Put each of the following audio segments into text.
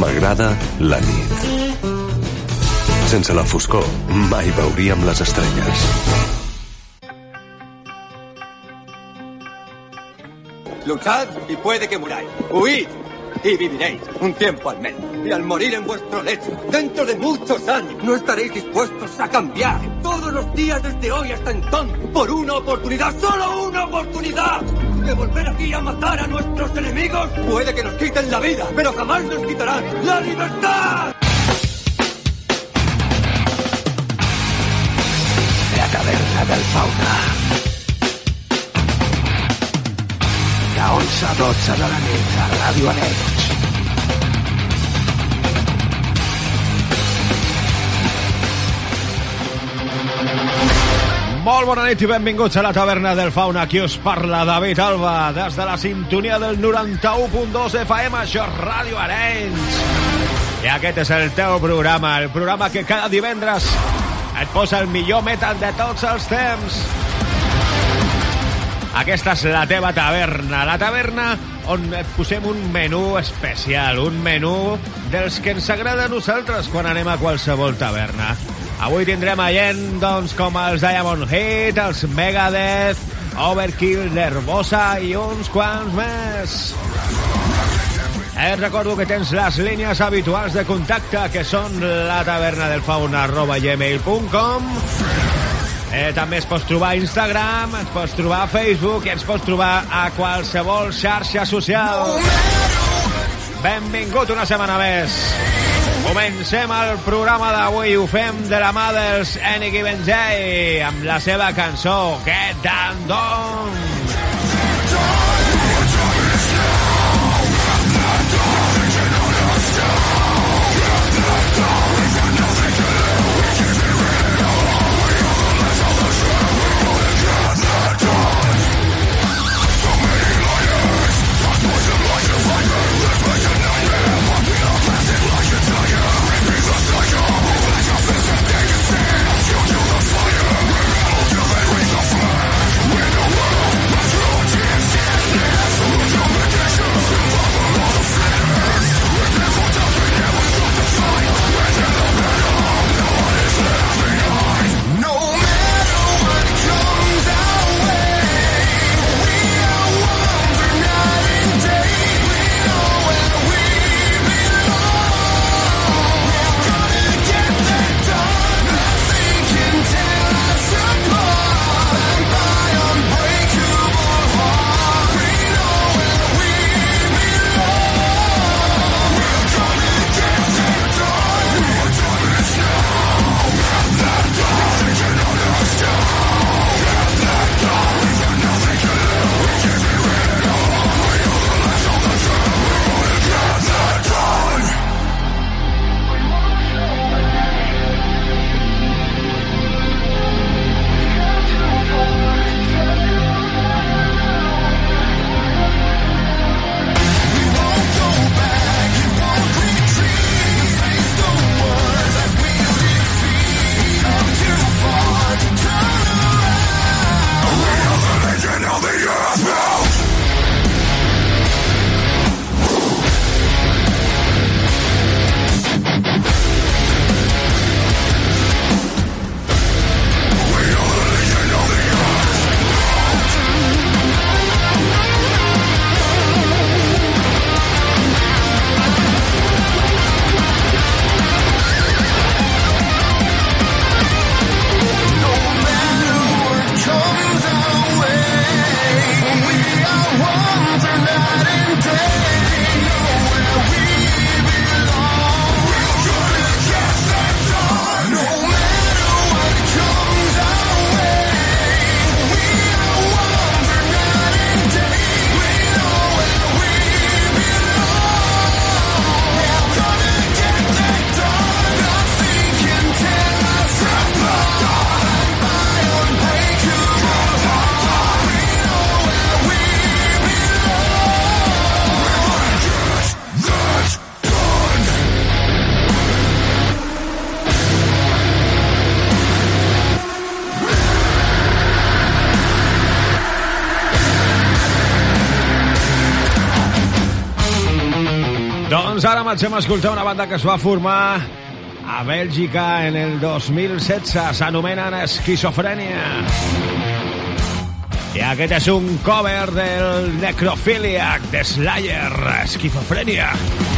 M'agrada la nit. Sense la foscor, mai veuríem les estrelles. Luchad y puede que muráis. Huid y viviréis un tiempo al menos. Y al morir en vuestro lecho, dentro de muchos años, no estaréis dispuestos a cambiar todos los días desde hoy hasta entonces por una oportunidad, solo una oportunidad de volver aquí a matar a nuestros enemigos. Puede que nos quiten la vida, pero jamás nos quitarán la libertad. La taverna del fauna. De 11 a 12 de la nit a Ràdio Aneig. Molt bona nit i benvinguts a la taverna del fauna. Aquí us parla David Alba des de la sintonia del 91.2 FM, això és Ràdio Arenys. I aquest és el teu programa, el programa que cada divendres et posa el millor metal de tots els temps. Aquesta és la teva taverna, la taverna on et posem un menú especial, un menú dels que ens agrada a nosaltres quan anem a qualsevol taverna. Avui tindrem a gent doncs, com els Diamond Heat, els Megadeth, Overkill, Nervosa i uns quants més. Et recordo que tens les línies habituals de contacte, que són la taverna del fauna arroba gmail.com eh, també es pots trobar a Instagram, ens pots trobar a Facebook i ens pots trobar a qualsevol xarxa social. Benvingut una setmana més. Comencem el programa d'avui, ho fem de la mà dels Any Given Day, amb la seva cançó Get Down Down. Marxem a escoltar una banda que es va formar a Bèlgica en el 2016. S'anomenen Esquizofrènia. I aquest és un cover del Necrophiliac de Slayer, Esquizofrènia. Esquizofrènia.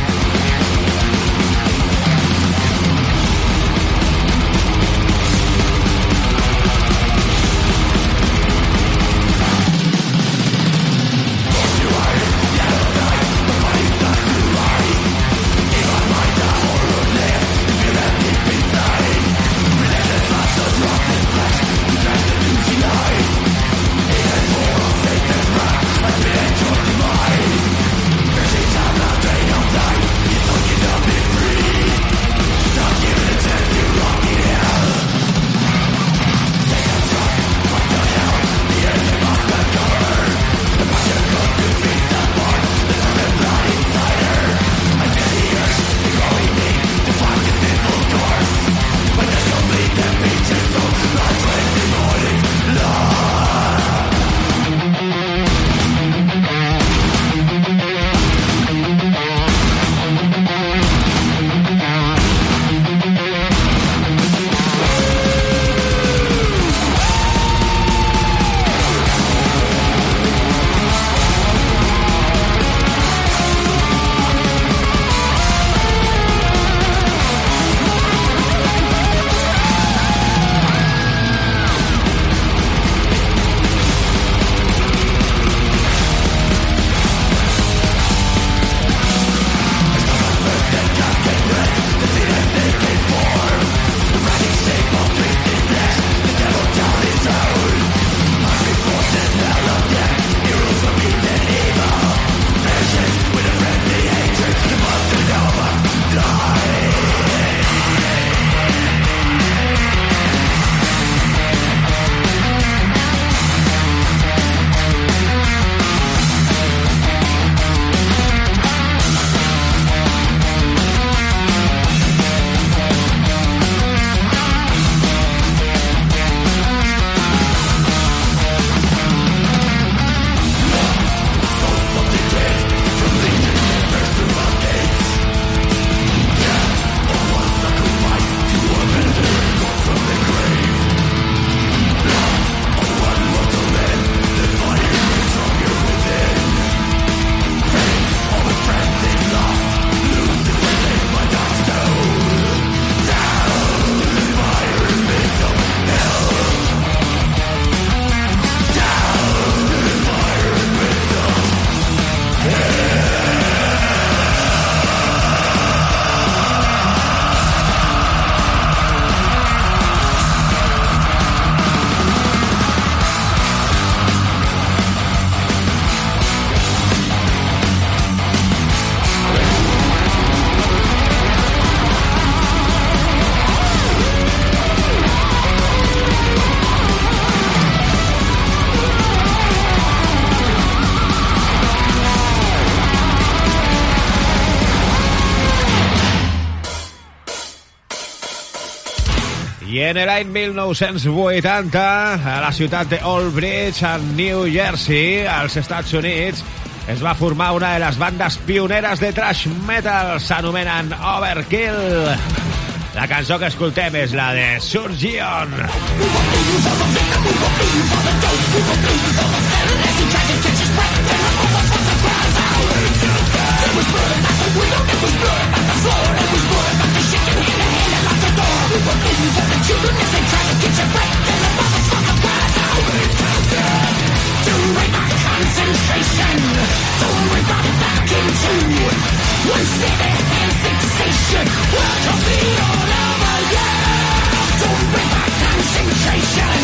L'any 1980, a la ciutat de Old Bridge, a New Jersey, als Estats Units, es va formar una de les bandes pioneres de thrash metal, s'anomenen Overkill. La cançó que escoltem és la de was blood We were bleeding for the children they to get you back, and the motherfucker cries break my concentration, don't back in two. Steady hand fixation, will complete all over you. Don't break my concentration.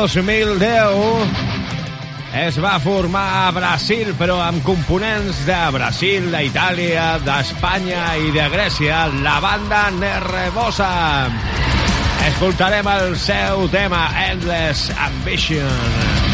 2010 es va formar a Brasil, però amb components de Brasil, d'Itàlia, d'Espanya i de Grècia, la banda Nervosa. Escoltarem el seu tema Endless Ambition.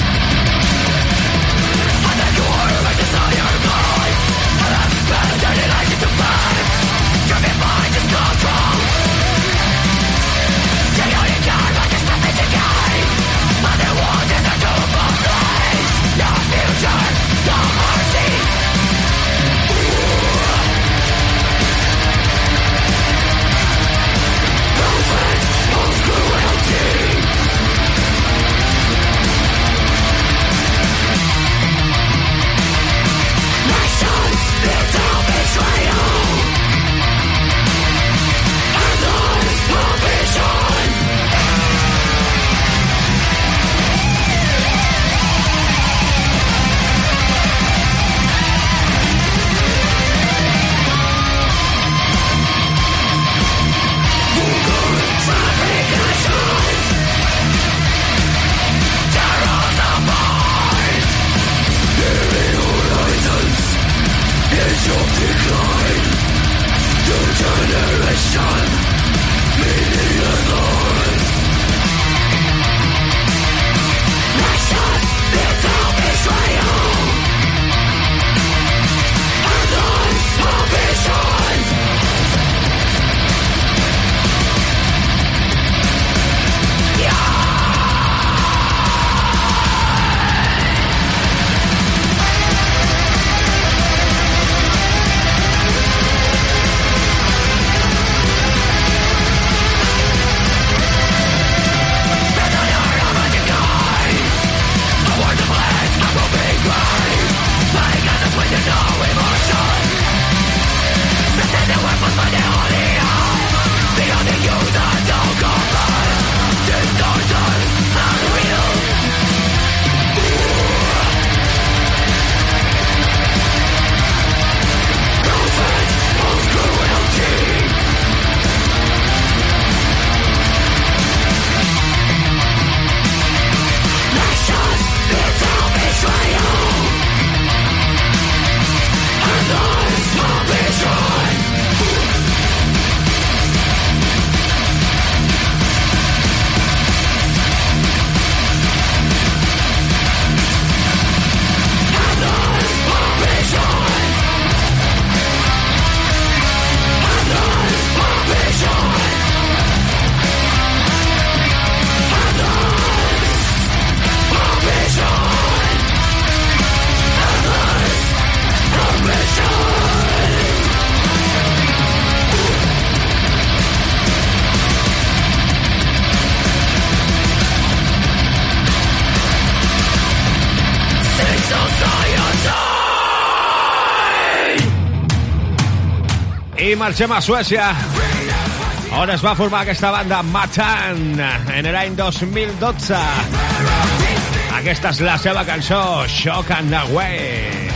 Marxem a Suècia, on es va formar aquesta banda Matan en l'any 2012. Aquesta és la seva cançó, Shock and Away.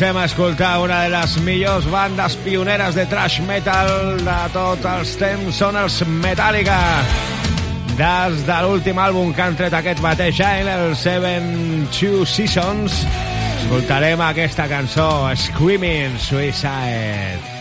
Marxem a escoltar una de les millors bandes pioneres de trash metal de tots els temps. Són els Metallica. Des de l'últim àlbum que han tret aquest mateix any, el Seven Two Seasons, escoltarem aquesta cançó, Screaming Suicide.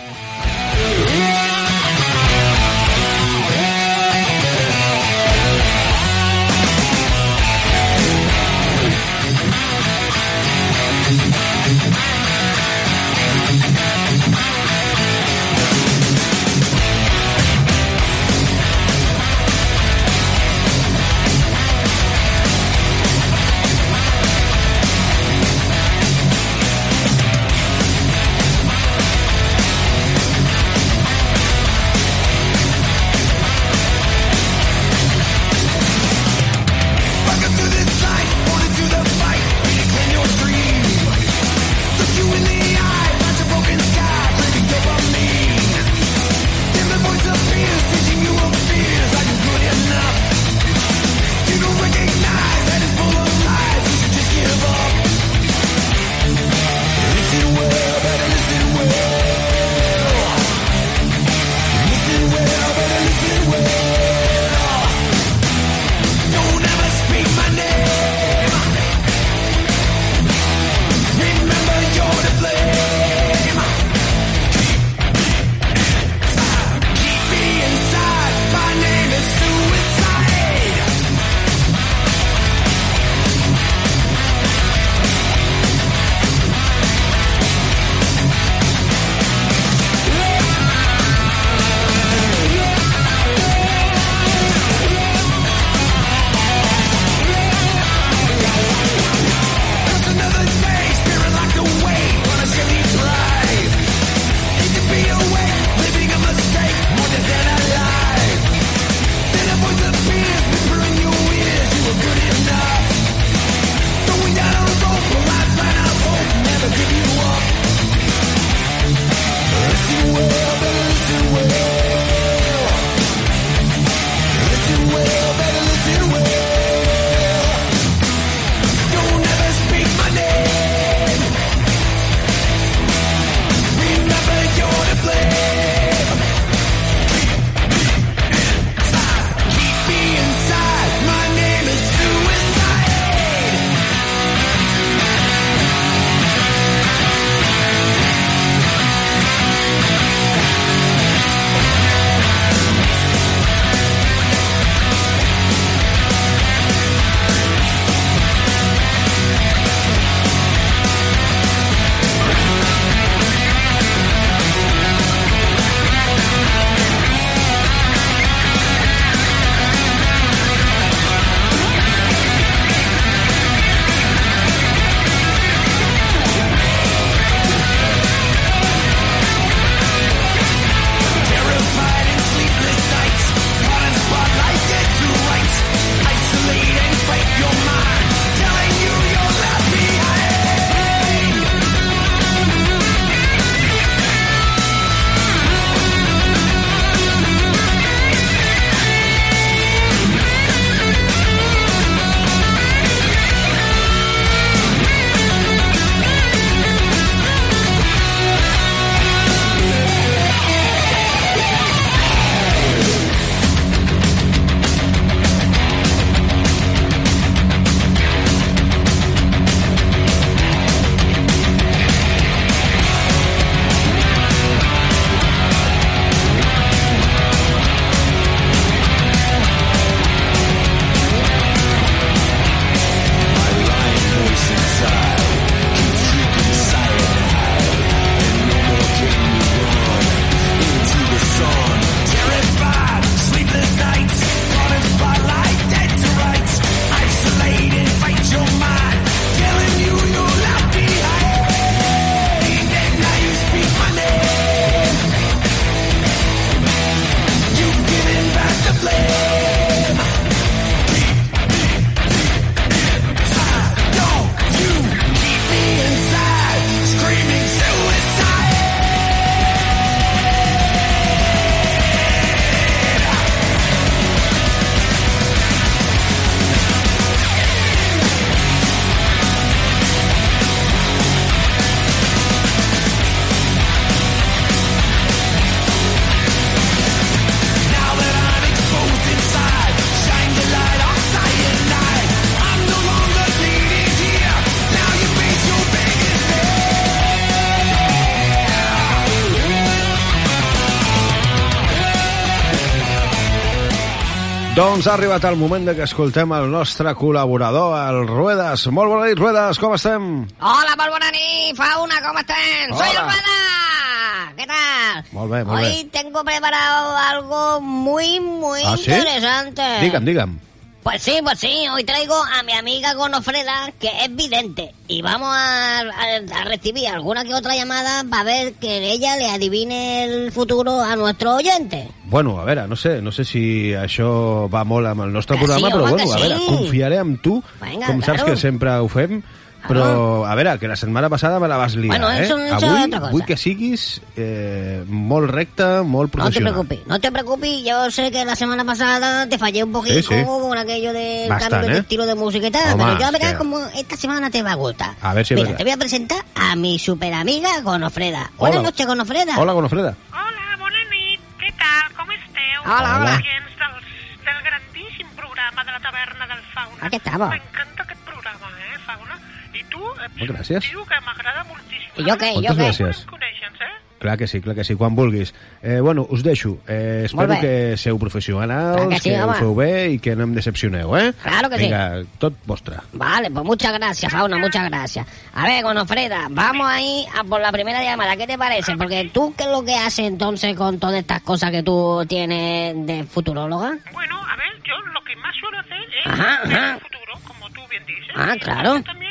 Doncs ha arribat el moment de que escoltem el nostre col·laborador, el Ruedas. Molt bona nit, Ruedas, com estem? Hola, molt bona nit, Fauna, ¿cómo están? Soy Hola. el Rueda. ¿Qué tal? Molt bé, molt Hoy tengo preparado algo muy, muy ¿Ah, sí? interesante. Digue'm, digue'm. Pues sí, pues sí, hoy traigo a mi amiga Gonofreda, que es vidente, y vamos a, a- a recibir alguna que otra llamada para ver que ella le adivine el futuro a nuestro oyente. Bueno, a veure, no sé, no sé si això va molt amb el nostre Que programa, sí, però bueno, a veure, sí. confiaré en tu, Vinga, com saps claro. que sempre ho fem, però, a veure, que la setmana passada me la vas liar, Bueno, eh? eso- eso Avui vull que siguis eh, molt recte, molt No te professional. preocupes, no te preocupes, yo sé que la semana pasada te fallé un poquito Sí, sí. con aquello del Bastant, cambio de ¿eh? estilo de música y tal, Home, pero es verás que- como esta semana te va a gustar. A ver si Mira, te voy a presentar a mi super amiga Gonofreda. Buenas Hola. noches, Gonofreda. Hola, Gonofreda. Hola, bona nit. Què tal? Com esteu? Hola, hola. Dels, del grandíssim programa de la taverna del Fauna. Aquí estamos. Molt gràcies. Diu que m'agrada moltíssim. I jo què, jo Moltes què? gràcies. Eh? Clar que sí, clar que sí, quan vulguis. Eh, bueno, us deixo. Eh, espero que seu professionals, Clar que sí, que ho home. feu bé i que no em decepcioneu, eh? Claro que sí. Vinga, tot vostre. Vale, pues muchas gracias, Fauna, muchas gracias. A ver, Gonofreda, vamos ahí a por la primera llamada. ¿Qué te parece? Porque tú, ¿qué es lo que haces entonces con todas estas cosas que tú tienes de futuróloga? Bueno, a ver, yo lo que más suelo hacer es Ajá, ver ajá. el futuro, como tú bien dices. Ah, claro. También,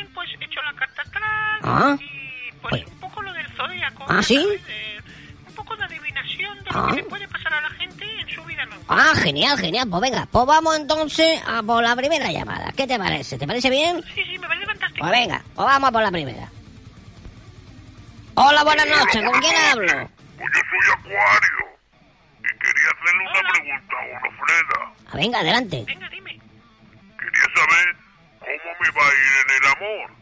Ah. y, pues, un poco lo del zodiaco. Ah, ¿sí? Eh, un poco de adivinación de lo Ah. que le puede pasar a la gente en su vida normal. Ah, genial, genial. Pues venga, pues vamos entonces a por la primera llamada. ¿Qué te parece? ¿Te parece bien? Sí, sí, me parece fantástico. Pues venga, pues vamos a por la primera. Hola, buenas noches. ¿Con quién hablo? Pues yo soy Acuario y quería hacerle una pregunta a Gonofreda. Ah, venga, adelante. Venga, dime. Quería saber cómo me va a ir en el amor.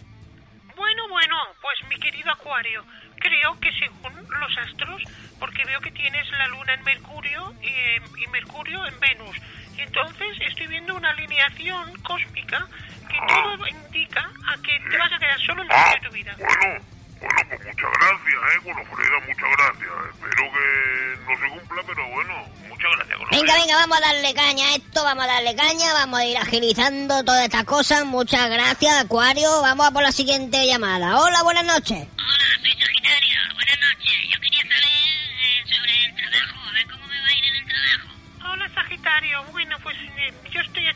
Bueno, bueno, pues mi querido Acuario, creo que según los astros, porque veo que tienes la luna en Mercurio y, y Mercurio en Venus, y entonces estoy viendo una alineación cósmica que todo indica a que te vas a quedar solo en Ah, de tu vida. bueno, bueno, pues muchas gracias, ¿eh, Gonofreda? Muchas gracias. Espero que no se cumpla, pero bueno, muchas gracias. Venga, venga, vamos a darle caña a esto, vamos a darle caña, vamos a ir agilizando todas estas cosas. Muchas gracias, Acuario. Vamos a por la siguiente llamada. Hola, buenas noches. Hola, soy Sagitario. Buenas noches. Yo quería saber eh, sobre el trabajo, a ver cómo me va a ir en el trabajo. Hola Sagitario, bueno pues eh, yo estoy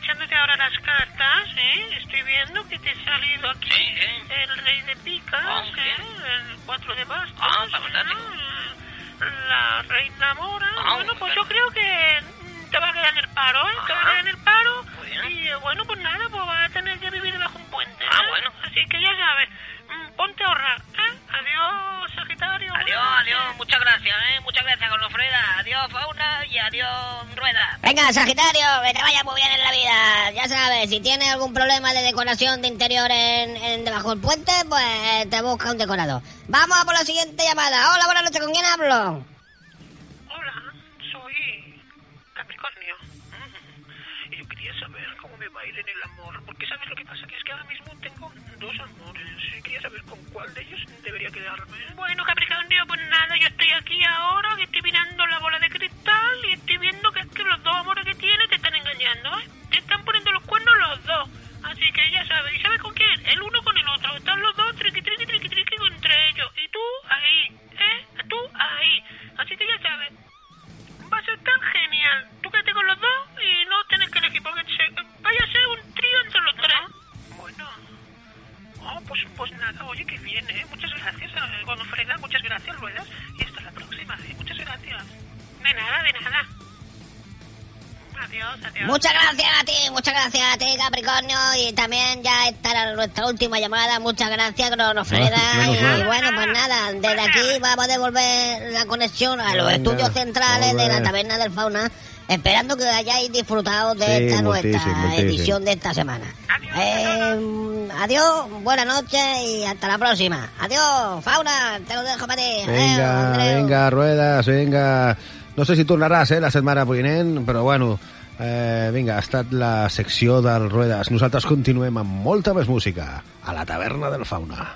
Sagitario, que te vaya muy bien en la vida. Ya sabes, si tienes algún problema de decoración de interior en, debajo del puente, pues te busca un decorador. Vamos a por la siguiente llamada. Hola, buenas noches. ¿Con quién hablo? Capricornio. Y también ya esta era nuestra última llamada. Muchas gracias, Cronofreda. Ah, y bueno, pues nada, desde aquí vamos a devolver la conexión a los Venga, estudios centrales de la taberna del fauna. Esperando que hayáis disfrutado de Sí, esta nuestra moltíssim. edición de esta semana. Adiós. Eh, adiós, buenas noches y hasta la próxima. Adiós, fauna, te lo dejo para ti. Adeu, Vinga, Andreu. vinga, Ruedas, vinga. No sé si tornaràs, eh, la setmana vinent, però bueno, eh, vinga, ha estat la secció del Ruedas. Nosaltres continuem amb molta més música a la taverna del Fauna.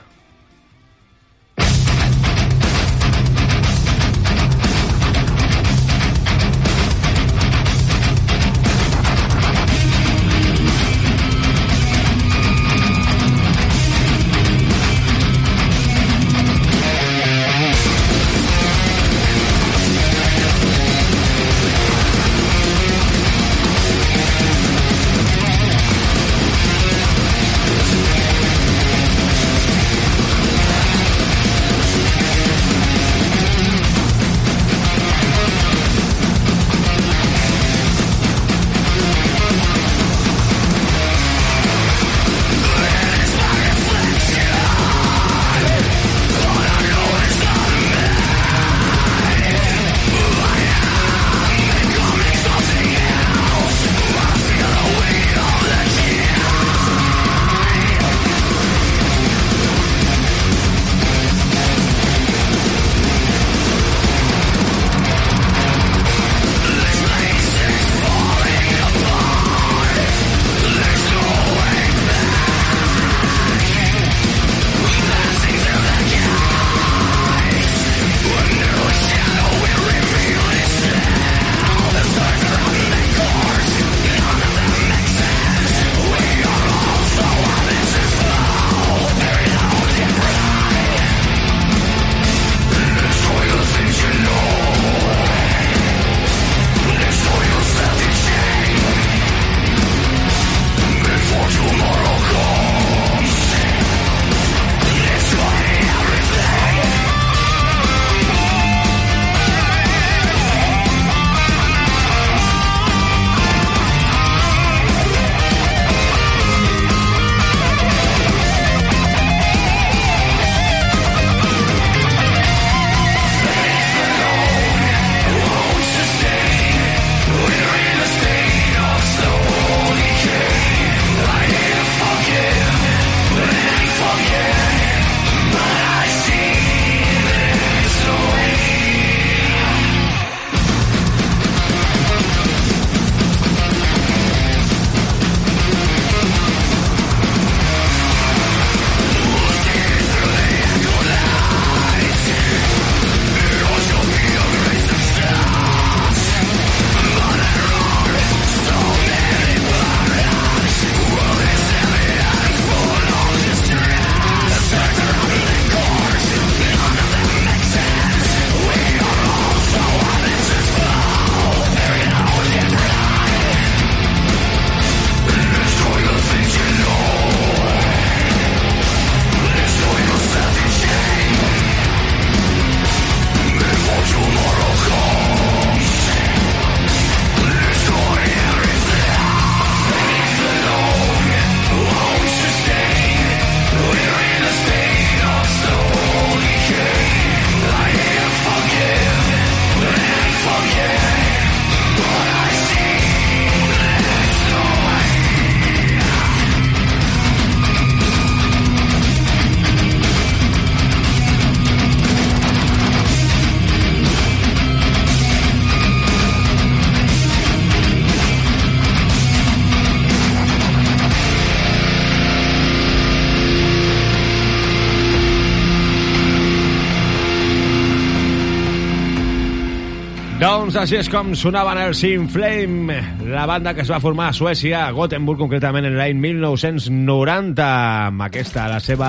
Doncs així és com sonaven els In Flame, la banda que es va formar a Suècia, a Gothenburg concretament en l'any 1990, amb aquesta, la seva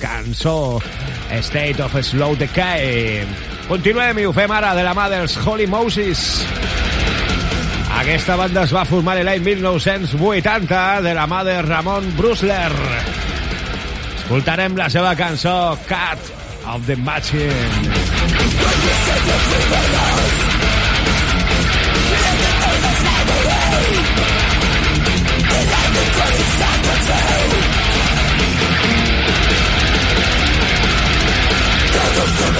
cançó State of Slow Decay. Continuem i ho fem ara de la mà dels Holy Moses. Aquesta banda es va formar l'any 1980 de la mà de Ramon Brusler. Escoltarem la seva cançó Cat of the Machine.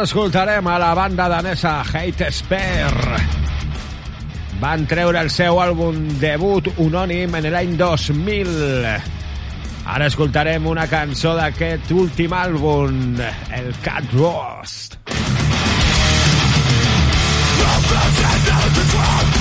ara escoltarem a la banda danesa Hate Spare. Van treure el seu àlbum debut unònim en l'any 2000. Ara escoltarem una cançó d'aquest últim àlbum, el Cat Roast. I feel so alive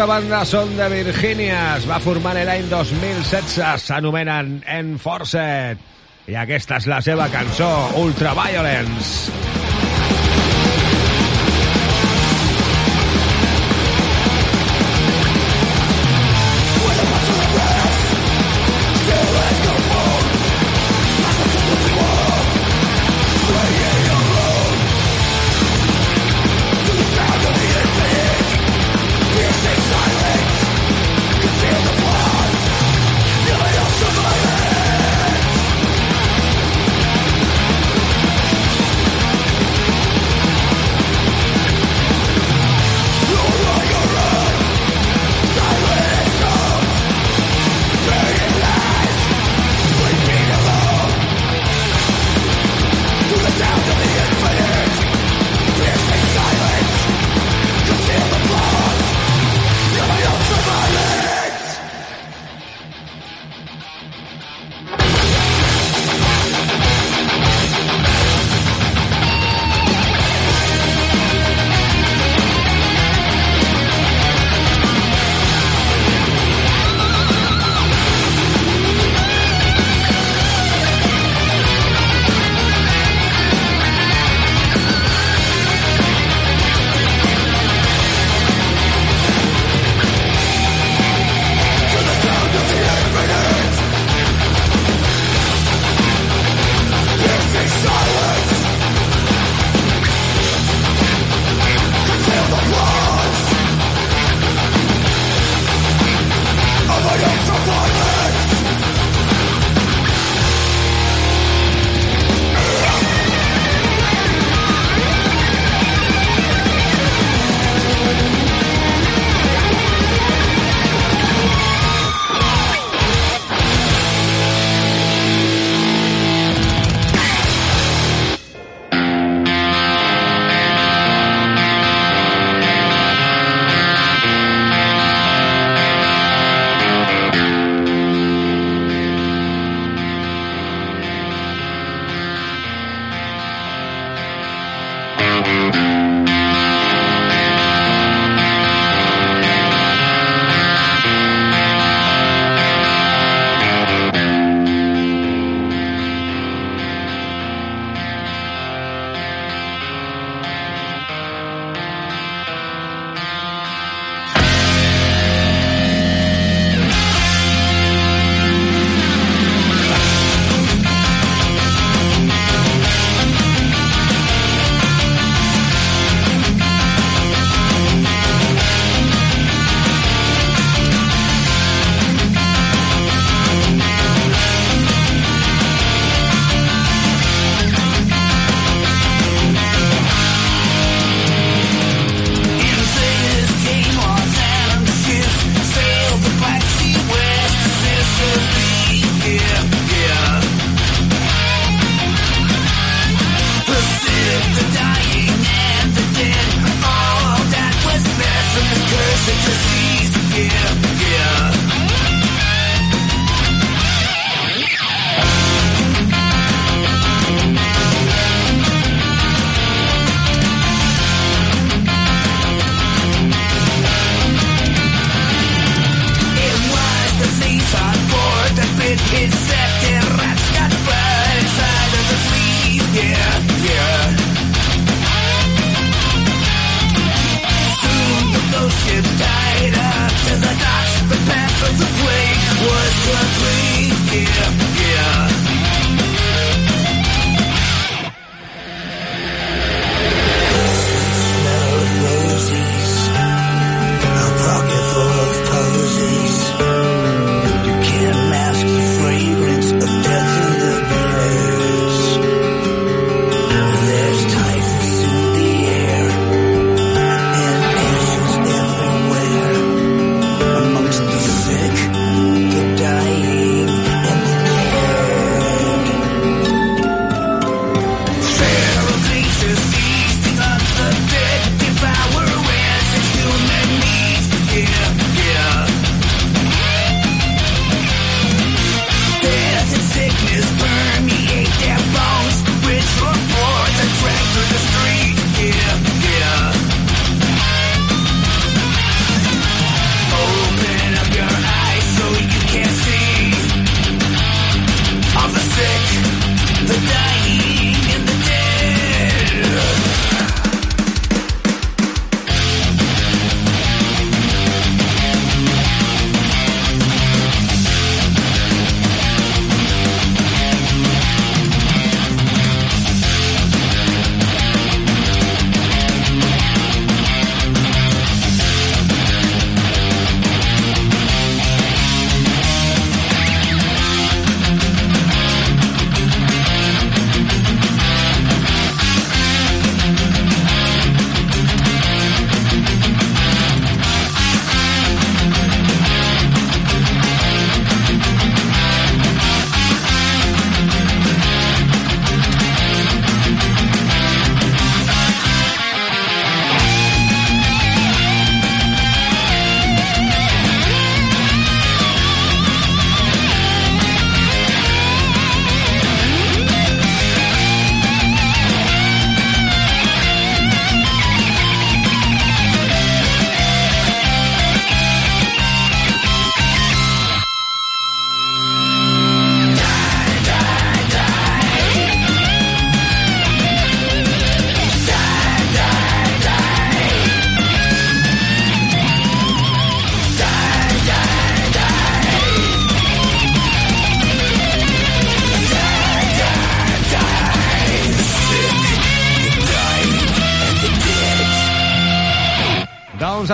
Aquesta banda són de Virgínia, es va formar l'any 2016, s'anomenen Enforced, i aquesta és la seva cançó, Ultraviolence. Doncs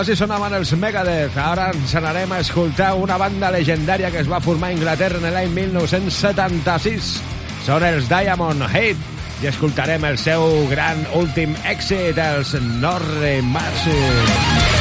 així sonaven els Megadeth. Ara ens n'anem a escoltar una banda legendària que es va formar a Inglaterra en l'any 1976. Són els Diamond Head i escoltarem el seu gran últim èxit, els Norre Marche.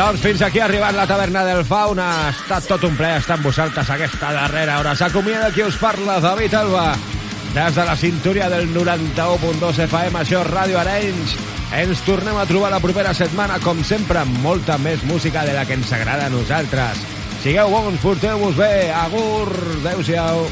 Doncs fins aquí ha arribat la taverna del Fauna. Ha estat tot un ple estar amb vosaltres aquesta darrera hora. S'acomiada qui us parla, David Alba. Des de la cinturia del 91.2 FM, això és Ràdio Arenys. Ens tornem a trobar la propera setmana, com sempre, amb molta més música de la que ens agrada a nosaltres. Sigueu bons, porteu-vos bé. Agur, adeu-siau.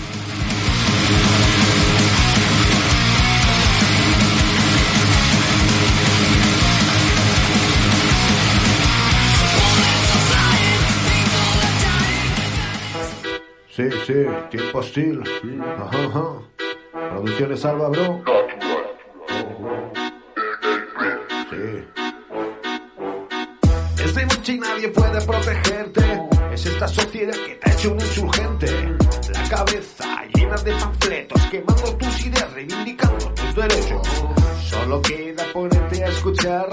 Sí, sí, tiempo hostil. Ajá, ajá. Producciones Alba, bro. Sí. Es de y nadie puede protegerte. Es esta sociedad que te ha hecho un insurgente. La cabeza llena de panfletos, quemando tus ideas, reivindicando tus derechos. Solo queda ponerte a escuchar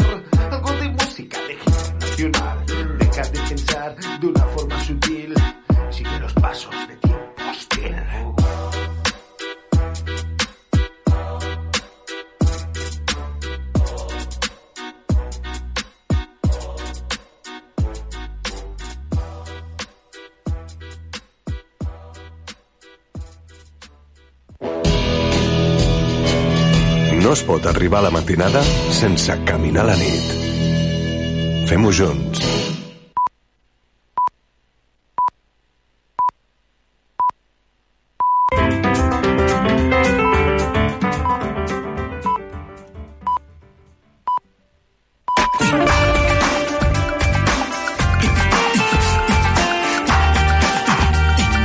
algo de música de nacional. Deja de pensar de una forma sutil. Sigue los pasos de tiempo hostil. No es pot arribar a la matinada sense caminar la nit. Fem-ho junts.